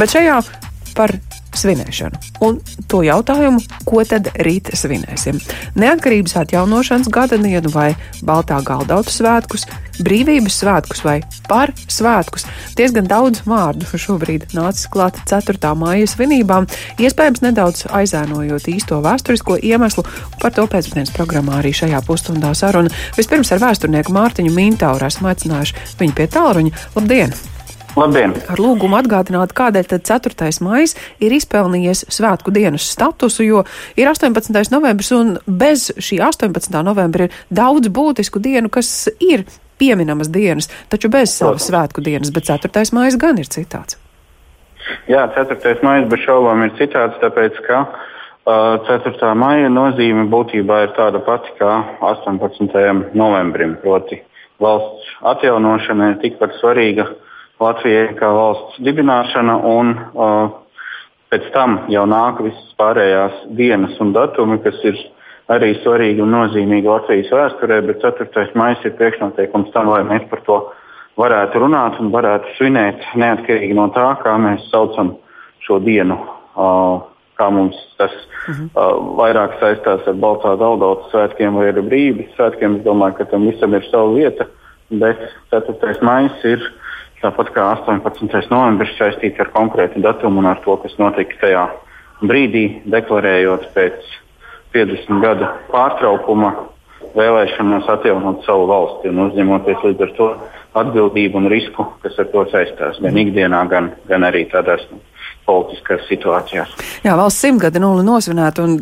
Bet šajā par svinēšanu. Un to jautājumu, ko tad rīt svinēsim? Neatkarības atjaunošanas gada dienu vai Baltā galdautu svētkus, brīvības svētkus vai par svētkus. Diezgan daudz vārdu šobrīd nācis klāt 4. māja svinībām, iespējams nedaudz aizēnojot īsto vēsturisko iemeslu, par to pēcpusdienas programmā arī šajā pusstundā saruna. Vispirms ar vēsturnieku Mārtiņu Mintauru esmu aicinājuši viņu pie tālruņa. Labdien! Labdien! Ar lūgumu atgādināt, kādēļ tad 4. maijs ir izpelnījies svētku dienas statusu, jo ir 18. novembris un bez šī 18. novembra ir daudz būtisku dienu, kas ir pieminamas dienas, taču bez savas svētku dienas, bet 4. maijs gan ir citāds. Jā, 4. maijs bez šaubām ir citāds, tāpēc ka uh, 4. maija nozīme būtībā ir tāda pati kā 18. novembrim, proti valsts atjaunošana ir tikpat svarīga Latvijai kā valsts dibināšana, un uh, pēc tam jau nāk visas pārējās dienas un datumi, kas ir arī svarīgi un nozīmīgi Latvijas vēsturē, bet 4. maija ir priekšnoteikums tam, lai mēs par to varētu runāt un varētu svinēt neatkarīgi no tā, kā mēs saucam šo dienu. Uh, kā mums tas uh -huh. uh, vairāk saistās ar Baltā Daugautas svētkiem vai ar brīvības svētkiem. Es domāju, ka tam visam ir sava vieta, bet 4. maija ir Tāpat kā 18. novembris saistīts ar konkrētu datumu un ar to, kas notika tajā brīdī, deklarējot pēc 50 gadu pārtraukuma vēlēšanos atjaunot savu valsti un uzņemoties līdz ar to atbildību un risku, kas ar to saistās gan ikdienā, gan, gan arī tādās nu, politiskās situācijās. Jā, valsts simtgadi nulli nosvinēta un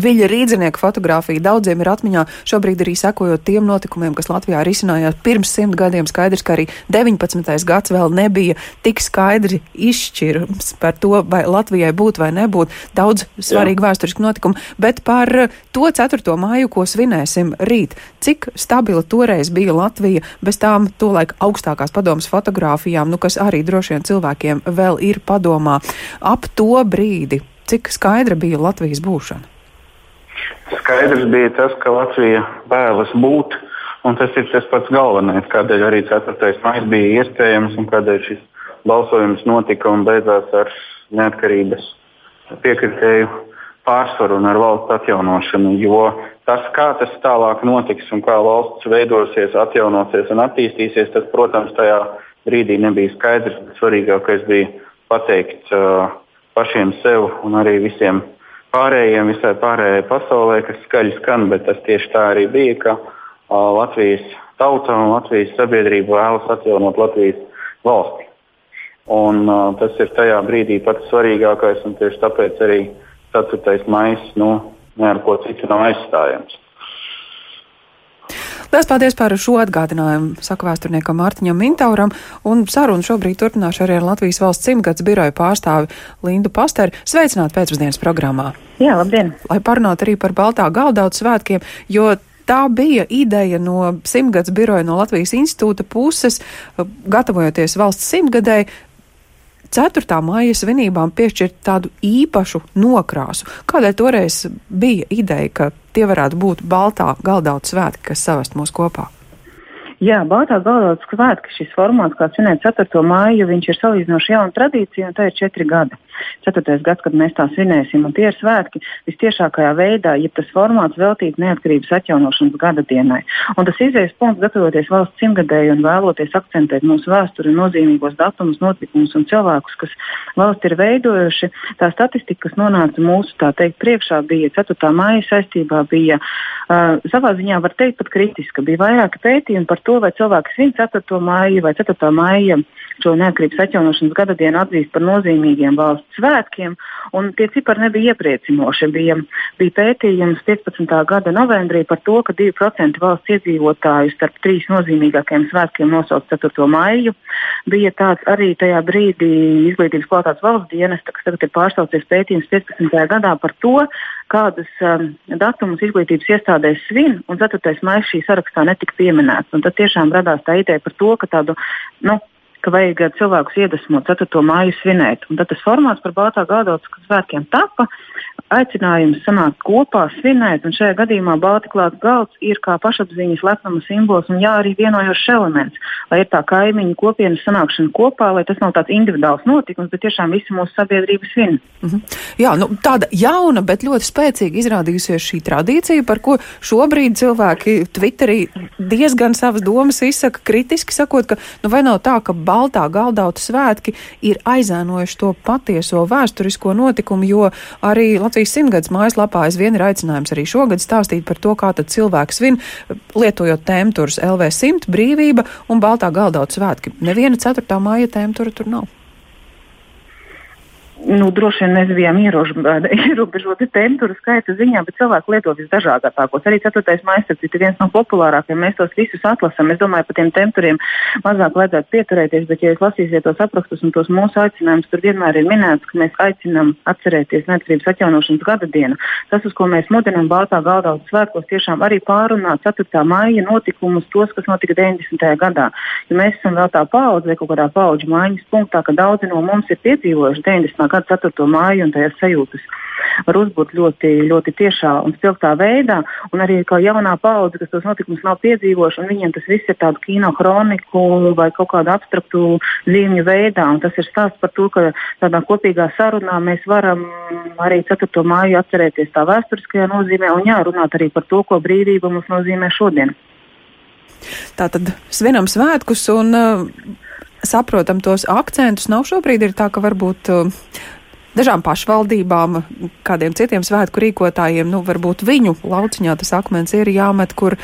viļa rīdzinieku fotografija daudziem ir atmiņā. Šobrīd arī sekojot tiem notikumiem, kas Latvijā risinājās pirms simt gadiem, skaidrs, ka arī 19. gads vēl nebija tik skaidri izšķirums par to, vai Latvijai būt vai nebūt. Daudz svarīgi vēsturiski notikumi, bet par to 4. māju, ko svinēsim rīt, cik stabila toreiz bija Latvija bez tām tolaik augstākās padomas fotografijām, nu, kas arī droši vien cilvēkiem vēl ir padomā ap to brīdi, cik skaidra bija Latvijas būšana? Skaidrs bija tas, ka Latvija vēlas būt, un tas ir tas pats galvenais, kādēļ arī 4. maija bija iespējams un kādēļ šis balsojums notika un beidzās ar neatkarības piekritēju pārsvaru un ar valsts atjaunošanu. Jo tas, kā tas tālāk notiks un kā valsts veidosies, atjaunosies un attīstīsies, tas, protams, tajā brīdī nebija skaidrs. Svarīgākais bija pateikt uh, pašiem sev un arī visiem pārējiem, visai pārējai pasaulē, kas skaļi skan, bet tas tieši tā arī bija, ka uh, Latvijas tauta un Latvijas sabiedrība vēlas atjaunot Latvijas valsti. Un, uh, tas ir tajā brīdī pats svarīgākais, un tieši tāpēc arī 4. maija nu, ne ar ko citu nav aizstājams. Lielas paldies par šo atgādinājumu, saka vēsturniekam Mārtiņam Mintauram, un sarunu šobrīd turpināšu arī ar Latvijas valsts simtgads biroju pārstāvi Lindu Pasteri. Sveicināt pēcpusdienas programmā. Jā, labdien! Lai parunātu arī par Baltā galdautu svētkiem, jo Tā bija ideja no simtgadus biroja no Latvijas institūta puses, gatavojoties valsts simtgadēji, 4. māja svinībām piešķirt tādu īpašu nokrāsu. Kādēļ toreiz bija ideja, ka tie varētu būt baltā galdauta svētki, kas savest mūs kopā? Jā, Baltā galvas svētki šis formāts, kā svinēt 4. māju, viņš ir salīdzinoši jauna tradīcija, un tā ir četri gadi. Ceturtais gads, kad mēs tā svinēsim, un tie ir svētki visciešākajā veidā, ja tas formāts veltīts neatkarības atjaunošanas gada dienai. Un tas izējas punkts, gatavoties valsts simtgadēju un vēloties akcentēt mūsu vēsturi, nozīmīgos datumus, notikumus un cilvēkus, kas valsti ir veidojuši. Tā statistika, kas nonāca mūsu teikt, priekšā, bija 4. māja saistībā, bija uh, savā ziņā, var teikt, pat kritiska. Bija vairāki pētījumi par to, vai cilvēki svin 4. māju vai 4. māja šo neatkarības atjaunošanas gada dienu atzīst par nozīmīgiem valsts svētkiem, un tie cipari nebija iepriecinoši. Bija, bija pētījums 15. gada novembrī par to, ka 2% valsts iedzīvotāju starp trīs nozīmīgākajiem svētkiem nosauc 4. maiju. Bija tāds arī tajā brīdī izglītības kvalitātes valsts dienesta, kas tagad ir pārstāvties pētījums 15. gadā par to, kādus um, datumus izglītības iestādēs svin, un 4. maija šī sarakstā netika pieminēts. Un tad tiešām radās tā ideja par to, ka tādu nu, ka vajag cilvēkus iedvesmot 4. māju svinēt. Un tad tas formāts par Baltā gada svētkiem tapa. Aicinājums sanākt kopā, svinēt, un šajā gadījumā Baltiklāts galds ir kā pašapziņas lepnuma simbols un jā, arī vienojošs elements, lai ir tā kaimiņu kopienas sanākšana kopā, lai tas nav tāds individuāls notikums, bet tiešām visi mūsu sabiedrība svin. Mm -hmm. Jā, nu, tāda jauna, bet ļoti spēcīga izrādījusies šī tradīcija, par ko šobrīd cilvēki Twitterī diezgan savas domas izsaka kritiski, sakot, ka nu, vai nav tā, ka Baltā galdauta svētki ir aizēnojuši to patieso vēsturisko notikumu, jo arī Latvijas simtgadus mājaslapā aizvien ir aicinājums arī šogad stāstīt par to, kā tad cilvēks svin, lietojot tēmturus LV100, brīvība un Baltā galdauta svētki. Neviena 4. māja tēmtura tur nav nu, droši vien mēs bijām ierobežoti temperatūru skaita ziņā, bet cilvēki lieto visdažādākos. Arī 4. maija ir viens no populārākajiem. Mēs tos visus atlasām. Es domāju, par tiem temperiem mazāk vajadzētu pieturēties, bet, ja jūs lasīsiet tos aprakstus un tos mūsu aicinājumus, tur vienmēr ir minēts, ka mēs aicinām atcerēties neatkarības atjaunošanas gada dienu. Tas, uz ko mēs mudinām Baltā galdā svētkos, tiešām arī pārunāt 4. maija notikumus, tos, kas notika 90. gadā. Jo mēs esam vēl tā paudze vai kaut kādā paudžu maiņas punktā, ka daudzi no mums ir piedzīvojuši 90 gada 4. māju un tajās sajūtas var uzbūt ļoti, ļoti tiešā un spilgtā veidā. Un arī kā jaunā paudze, kas tos notikumus nav piedzīvojuši, un viņiem tas viss ir tādu kino kroniku vai kaut kādu abstraktu zīmju veidā. Un tas ir stāsts par to, ka tādā kopīgā sarunā mēs varam arī 4. māju atcerēties tā vēsturiskajā nozīmē un jārunāt arī par to, ko brīvība mums nozīmē šodien. Tātad svinam svētkus un uh, saprotam tos akcentus. Nav šobrīd ir tā, ka varbūt uh, dažām pašvaldībām, kādiem citiem svētku rīkotājiem, nu, varbūt viņu lauciņā tas akmens ir jāmet, kur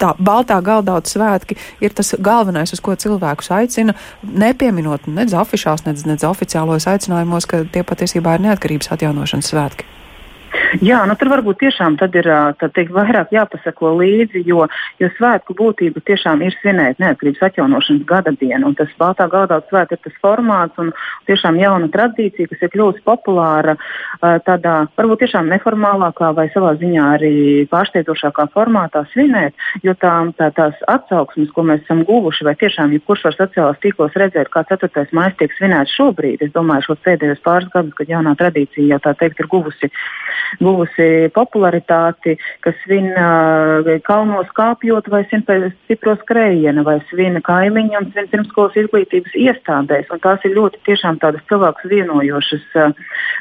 tā baltā galdauta svētki ir tas galvenais, uz ko cilvēkus aicina, nepieminot nedz afišās, nedz, nedz oficiālos aicinājumos, ka tie patiesībā ir neatkarības atjaunošanas svētki. Jā, nu tur varbūt tiešām ir teikt, vairāk jāpasako līdzi, jo, jo svētku būtība tiešām ir svinēt neatkarības atjaunošanas gada dienu. Tas Baltā gada svētki ir tas formāts un tiešām jauna tradīcija, kas ir kļuvusi populāra tādā varbūt tiešām neformālākā vai savā ziņā arī pārsteidzošākā formātā svinēt, jo tā, tā, tās atsauksmes, ko mēs esam guvuši, vai tiešām jebkurš var sociālās tīklos redzēt, kā 4. maija tiek svinēts šobrīd, es domāju, šos pēdējos pāris gadus, kad jaunā tradīcija jau tā teikt ir guvusi guvusi popularitāti, kas svin kalnos kāpjot vai stipro skrējiena vai svin kaimiņam, svin pirmskolas izglītības iestādēs. Un tās ir ļoti tiešām tādas cilvēkus vienojošas,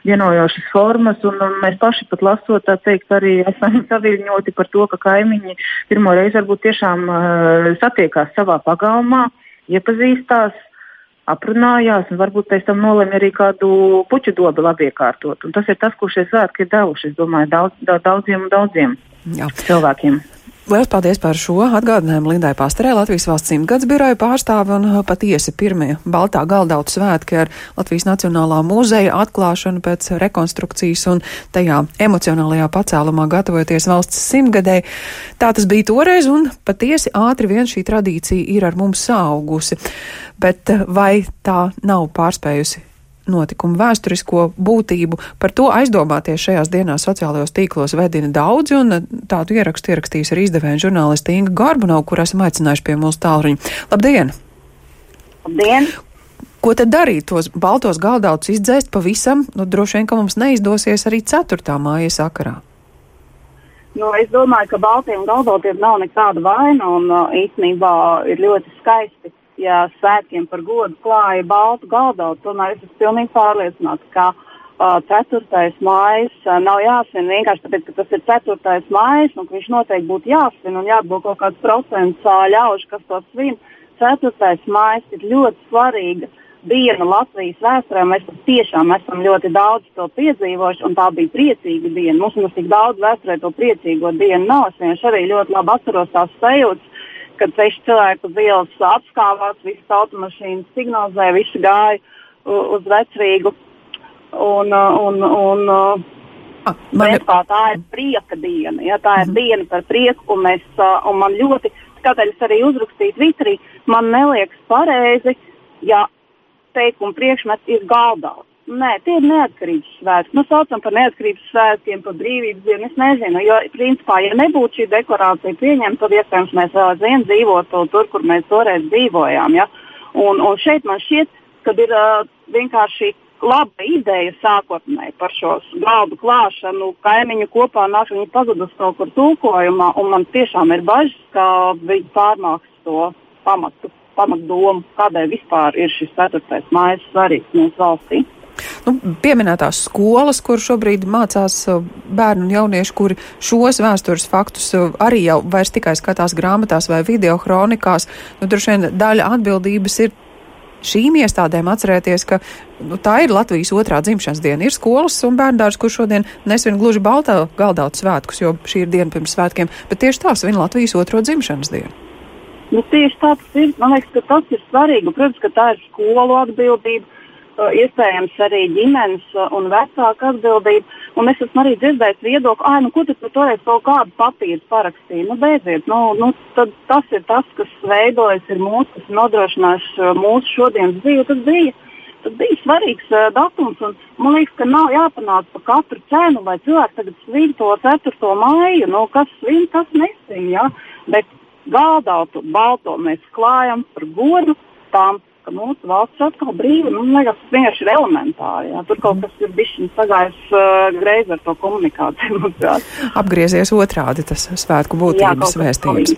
vienojošas formas, un, un mēs paši pat lasot, tā teikt, arī esam saviļņoti par to, ka kaimiņi pirmo reizi varbūt tiešām satiekās savā pagalmā, iepazīstās, aprunājās un varbūt pēc tam nolēma arī kādu puķu dobu labi iekārtot. Un tas ir tas, ko šie svētki ir devuši, es domāju, daudz, daudziem un daudziem Jā. cilvēkiem. Lielas paldies par šo atgādinājumu Lindai Pastarē, Latvijas valsts simtgads biroja pārstāve un uh, patiesi pirmie Baltā galdauta svētki ar Latvijas Nacionālā muzeja atklāšanu pēc rekonstrukcijas un tajā emocionālajā pacēlumā gatavoties valsts simtgadē. Tā tas bija toreiz un patiesi ātri vien šī tradīcija ir ar mums saugusi. Bet uh, vai tā nav pārspējusi notikumu vēsturisko būtību. Par to aizdomāties šajās dienās sociālajos tīklos vedina daudzi, un tādu ierakstu ierakstījis arī izdevēja žurnālisti Inga Garbunau, kur esam aicinājuši pie mūsu tālruņa. Labdien! Labdien! Ko tad darīt? Tos baltos galdautus izdzēst pavisam, nu droši vien, ka mums neizdosies arī 4. māja sakarā. Nu, es domāju, ka Baltijam galdautiem nav nekāda vaina un uh, īstenībā ir ļoti skaisti ja svētkiem par godu klāja baltu galdautu, tomēr es esmu pilnīgi pārliecināts, ka uh, 4. mājas uh, nav jāsvin vienkārši tāpēc, ka tas ir 4. mājas un viņš noteikti būtu jāsvin un jābūt kaut kāds procents uh, ļaužu, kas to svin. 4. mājas ir ļoti svarīga diena Latvijas vēsturē. Mēs tiešām esam ļoti daudz to piedzīvojuši, un tā bija priecīga diena. Mums ir tik daudz vēsturē to priecīgo dienu nav. Es vienkārši arī ļoti labi atceros tās sajūtas, kad seši cilvēki uz ielas apskāvās, visas automašīnas signalizēja, visi gāja uz vecrīgu. Un, un, un, ah, man... Kā, tā ir prieka diena. Ja, tā ir mm -hmm. diena par prieku, un, mēs, un man ļoti, kādēļ es arī uzrakstīju Twitterī, man neliekas pareizi, ja teikumu priekšmets ir galdauts. Nē, tie ir neatkarības svētki. Nu, saucam par neatkarības svētkiem, par brīvības dienu. Es nezinu, jo, principā, ja nebūtu šī deklarācija pieņemta, tad iespējams mēs vēl aizvien dzīvotu tur, kur mēs toreiz dzīvojām. Ja? Un, un šeit man šķiet, ka ir uh, vienkārši laba ideja sākotnēji par šo galdu klāšanu, kaimiņu kopā nāk, viņi pazudus kaut kur tulkojumā, un man tiešām ir bažas, ka viņi pārmāks to pamatu, pamatdomu, kādēļ vispār ir šis 4. mājas svarīgs mūsu valstī. Nu, pieminētās skolas, kur šobrīd mācās uh, bērnu un jaunieši, kuri šos vēstures faktus uh, arī jau vairs tikai skatās grāmatās vai video kronikās, nu, droši vien daļa atbildības ir šīm iestādēm atcerēties, ka nu, tā ir Latvijas otrā dzimšanas diena. Ir skolas un bērndārs, kur šodien nesvin gluži baltā galdautu svētkus, jo šī ir diena pirms svētkiem, bet tieši tā svin Latvijas otro dzimšanas dienu. Nu, tieši tā tas ir. Man liekas, ka tas ir svarīgi. Protams, ka tā ir skolu atbildība iespējams arī ģimenes un vecāku atbildība. Un es esmu arī dzirdējis viedokli, ah, nu, ko tu toreiz kaut kādu papīru parakstīji. Nu, beidziet, nu, nu, tas ir tas, kas veidojas, ir mūsu, kas nodrošinās mūsu šodienas dzīvi. Tas bija, tas bija svarīgs uh, datums, un man liekas, ka nav jāpanāk par katru cenu, lai cilvēki tagad svin to 4. māju. Nu, kas svin, kas nesvin. Ja? Bet gādautu balto mēs klājam par godu tām ka mūsu valsts atkal brīva. Nu, liekas, tas vienkārši ir elementāri. Jā. Tur kaut kas ir bijis sagājis uh, greizi ar to komunikāciju. Apgriezies otrādi tas svētku būtības jā, vēstījums.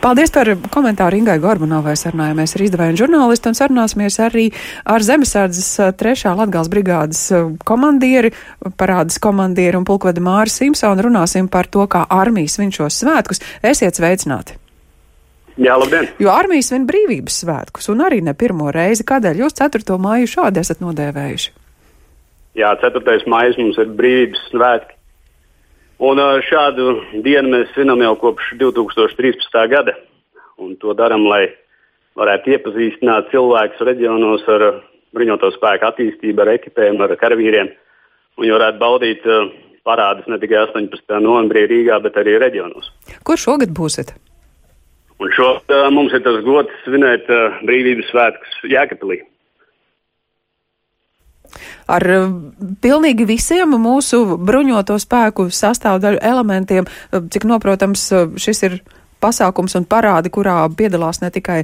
Paldies par komentāru Ingai Gorbanovai. Sarunājamies ar izdevēju žurnālistu un sarunāsimies arī ar Zemesardzes uh, trešā Latgals brigādes uh, komandieri, parādas komandieri un pulkveda Māri Simpsonu. Runāsim par to, kā armijas svin šos svētkus. Esiet sveicināti! Jā, labdien! Jo armija svin brīvības svētkus, un arī ne pirmo reizi. Kādēļ jūs 4. māju šādi esat nodēvējuši? Jā, 4. mājas mums ir brīvības svētki. Un šādu dienu mēs svinam jau kopš 2013. gada. Un to darām, lai varētu iepazīstināt cilvēkus reģionos ar bruņoto spēku attīstību, ar ekipēm, ar karavīriem. Un viņi varētu baudīt parādus ne tikai 18. novembrī Rīgā, bet arī reģionos. Kur šogad būsiet? Un šo mums ir tas gods svinēt brīvības svētkus Jēkabīlī. Ar pilnīgi visiem mūsu bruņoto spēku sastāvdaļu elementiem, cik noprotams, šis ir pasākums un parādi, kurā piedalās ne tikai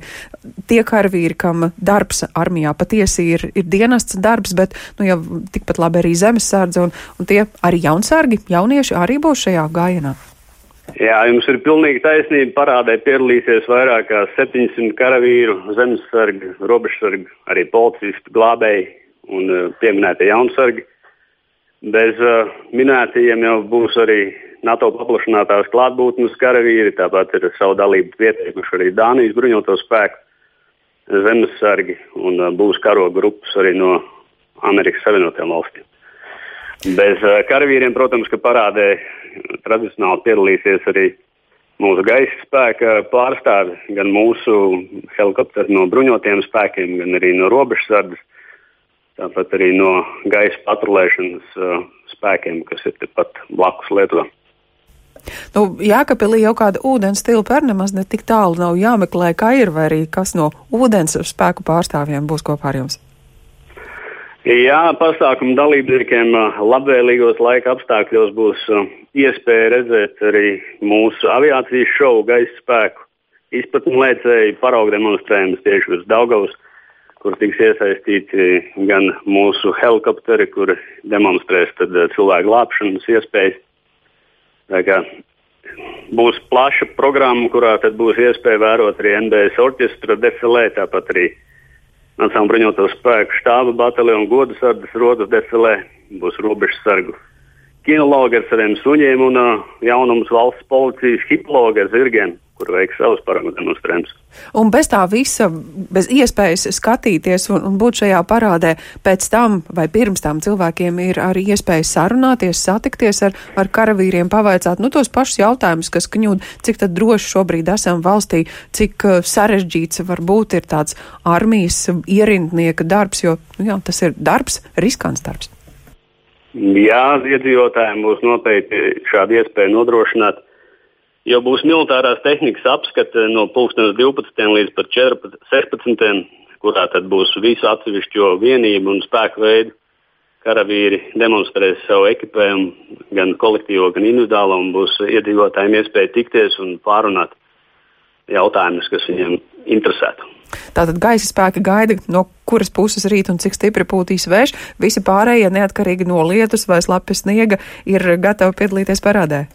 tie karavīri, kam darbs armijā patiesi ir, ir dienests darbs, bet nu, jau tikpat labi arī zemesardze un, un tie arī jaunsargi, jaunieši arī būs šajā gājienā. Jā, jums ir pilnīgi taisnība. Parādē piedalīsies vairāk kā 700 karavīru, zemesargi, robežsargi, arī policisti, glābēji un uh, pieminētie jaunsargi. Bez uh, minētajiem jau būs arī NATO paplašinātās klātbūtnes karavīri, tāpat ir savu dalību pieteikuši arī Dānijas bruņoto spēku zemesargi un uh, būs karoga grupas arī no Amerikas Savienotajām valstīm. Bez uh, karavīriem, protams, ka parādē tradicionāli piedalīsies arī mūsu gaisa spēka pārstāvis, gan mūsu helikopteri no bruņotiem spēkiem, gan arī no robežsardas, tāpat arī no gaisa patrulēšanas uh, spēkiem, kas ir tepat blakus Lietuvai. Nu, Jākapilī jau kāda ūdens tilpa ar nemaz ne tik tālu nav jāmeklē, kā ir, vai arī kas no ūdens spēku pārstāvjiem būs kopā ar jums. Jā, pasākumu dalībniekiem labvēlīgos laika apstākļos būs iespēja redzēt arī mūsu aviācijas šovu gaisa spēku izpratni lēcēju paraugu demonstrējumus tieši uz Daugavas, kur tiks iesaistīti gan mūsu helikopteri, kur demonstrēs cilvēku glābšanas iespējas. Būs plaša programma, kurā būs iespēja vērot arī NBS orķestra defilē, tāpat arī Nacionālajā bruņoto spēku štāba bataljona godu sardas rodas defilē, būs robežu sargu. Kinologi ar saviem suņiem un uh, jaunums valsts policijas hiplogi ar zirgiem kur veiks savus parādu demonstrējumus. Un bez tā visa, bez iespējas skatīties un, un būt šajā parādē, pēc tam vai pirms tam cilvēkiem ir arī iespēja sarunāties, satikties ar, ar karavīriem, pavaicāt nu, tos pašus jautājumus, kas kņūd, cik droši šobrīd esam valstī, cik uh, sarežģīts varbūt ir tāds armijas ierindnieka darbs, jo nu, jā, tas ir darbs, riskants darbs. Jā, iedzīvotājiem būs noteikti šāda iespēja nodrošināt jo būs militārās tehnikas apskate no 12. līdz 14, 16. kurā tad būs visu atsevišķo vienību un spēku veidu. Karavīri demonstrēs savu ekipējumu, gan kolektīvo, gan individuālo, un būs iedzīvotājiem iespēja tikties un pārunāt jautājumus, kas viņiem interesētu. Tātad gaisa spēki gaida, no kuras puses rīt un cik stipri pūtīs vējš. Visi pārējie, neatkarīgi no lietus vai slapja sniega, ir gatavi piedalīties parādē.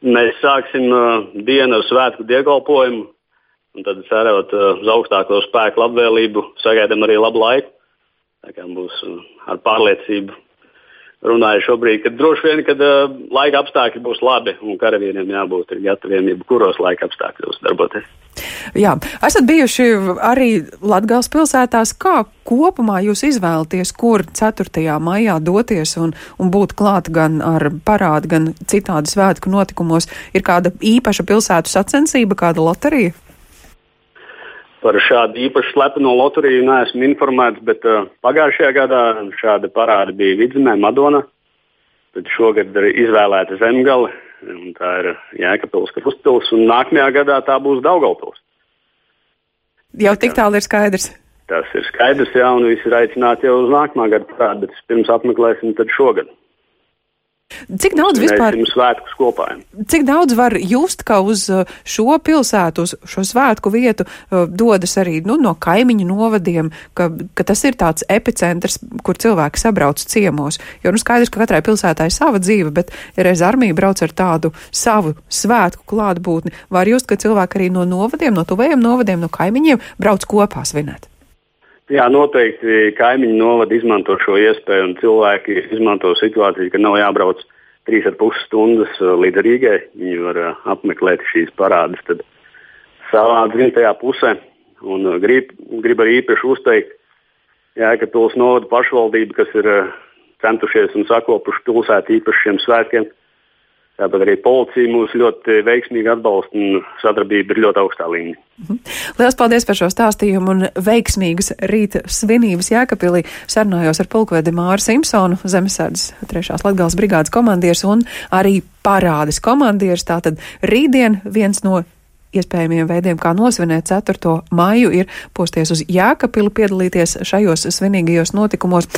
Mēs sāksim uh, dienu ar svētku diegolpojumu, un tad cerot uh, uz augstāko spēku labvēlību, sagaidām arī labu laiku. Tā kā būs uh, ar pārliecību runāju šobrīd, ka droši vien, kad uh, laika apstākļi būs labi un karavīriem jābūt gataviem jebkuros laika apstākļos darboties. Jā, esat bijuši arī Latgales pilsētās. Kā kopumā jūs izvēlaties, kur 4. maijā doties un, un būt klāt gan ar parādu, gan citādi svētku notikumos? Ir kāda īpaša pilsētu sacensība, kāda loterija? Par šādu īpašu slepeno loteriju neesmu informēts, bet uh, pagājušajā gadā šāda parāda bija Vidzemē, Madona. Tad šogad ir izvēlēta Zemgale, tā ir Jēkabils Krustpils, un nākamajā gadā tā būs Daugaupils. Jau tik tālu ir skaidrs. Tas ir skaidrs, jā, un visi ir aicināti jau uz nākamā gada parādu, bet pirms apmeklēsim tad šogad. Cik daudz vispār? Svētkus kopā. Cik daudz var just, ka uz uh, šo pilsētu, uz šo svētku vietu uh, dodas arī nu, no kaimiņu novadiem, ka, ka tas ir tāds epicentrs, kur cilvēki sabrauc ciemos. Jo nu skaidrs, ka katrai pilsētai ir sava dzīve, bet ja reiz armija brauc ar tādu savu svētku klātbūtni, var just, ka cilvēki arī no novadiem, no tuvējiem novadiem, no kaimiņiem brauc kopā svinēt. Jā, noteikti kaimiņu novada izmanto šo iespēju, un cilvēki izmanto situāciju, ka nav jābrauc trīs ar pus stundas uh, līdz Rīgai. Viņi var uh, apmeklēt šīs parādes savā dzimtajā pusē. Un uh, grib, grib arī īpaši uzteikt Jēkabūras novada pašvaldību, kas ir centušies un sakopuši pilsētu īpaši šiem svētkiem. Tāpat arī policija mūs ļoti veiksmīgi atbalsta un sadarbība ir ļoti augstā līmenī. Mhm. Lielas paldies par šo stāstījumu un veiksmīgas rīta svinības Jēkabīlī. Sarunājos ar pulkvedi Māru Simpsonu, Zemesardzes 3. Latgales brigādes komandieris un arī parādes komandieris. Tātad rītdien viens no iespējamiem veidiem, kā nosvinēt 4. maiju, ir posties uz Jēkabili, piedalīties šajos svinīgajos notikumos.